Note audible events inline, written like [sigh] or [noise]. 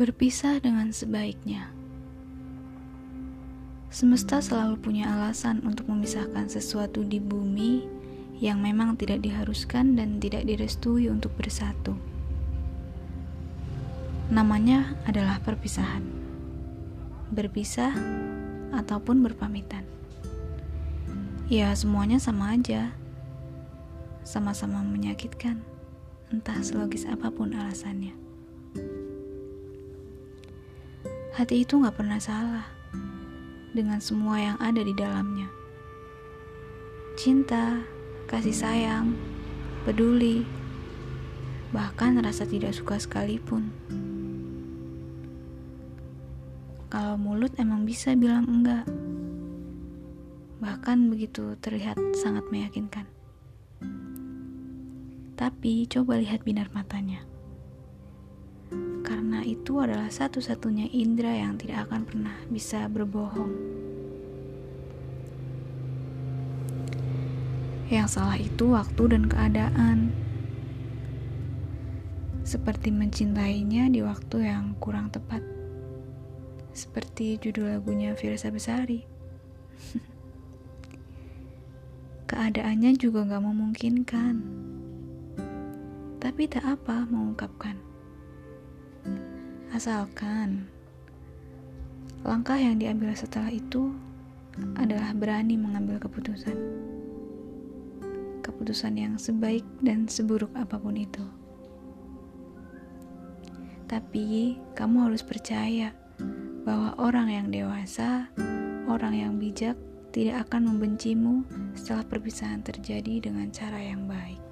Berpisah dengan sebaiknya. Semesta selalu punya alasan untuk memisahkan sesuatu di bumi yang memang tidak diharuskan dan tidak direstui untuk bersatu. Namanya adalah perpisahan. Berpisah ataupun berpamitan. Ya, semuanya sama aja. Sama-sama menyakitkan, entah selogis apa pun alasannya. Hati itu gak pernah salah dengan semua yang ada di dalamnya. Cinta, kasih sayang, peduli, bahkan rasa tidak suka sekalipun. Kalau mulut emang bisa bilang enggak, bahkan begitu terlihat sangat meyakinkan. Tapi coba lihat binar matanya karena itu adalah satu-satunya indera yang tidak akan pernah bisa berbohong. Yang salah itu waktu dan keadaan. Seperti mencintainya di waktu yang kurang tepat. Seperti judul lagunya Firsa Besari. [laughs] Keadaannya juga gak memungkinkan. Tapi tak apa mengungkapkan. Asalkan langkah yang diambil setelah itu adalah berani mengambil keputusan. Keputusan yang sebaik dan seburuk apa pun itu. Tapi kamu harus percaya bahwa orang yang dewasa, orang yang bijak tidak akan membencimu setelah perpisahan terjadi dengan cara yang baik.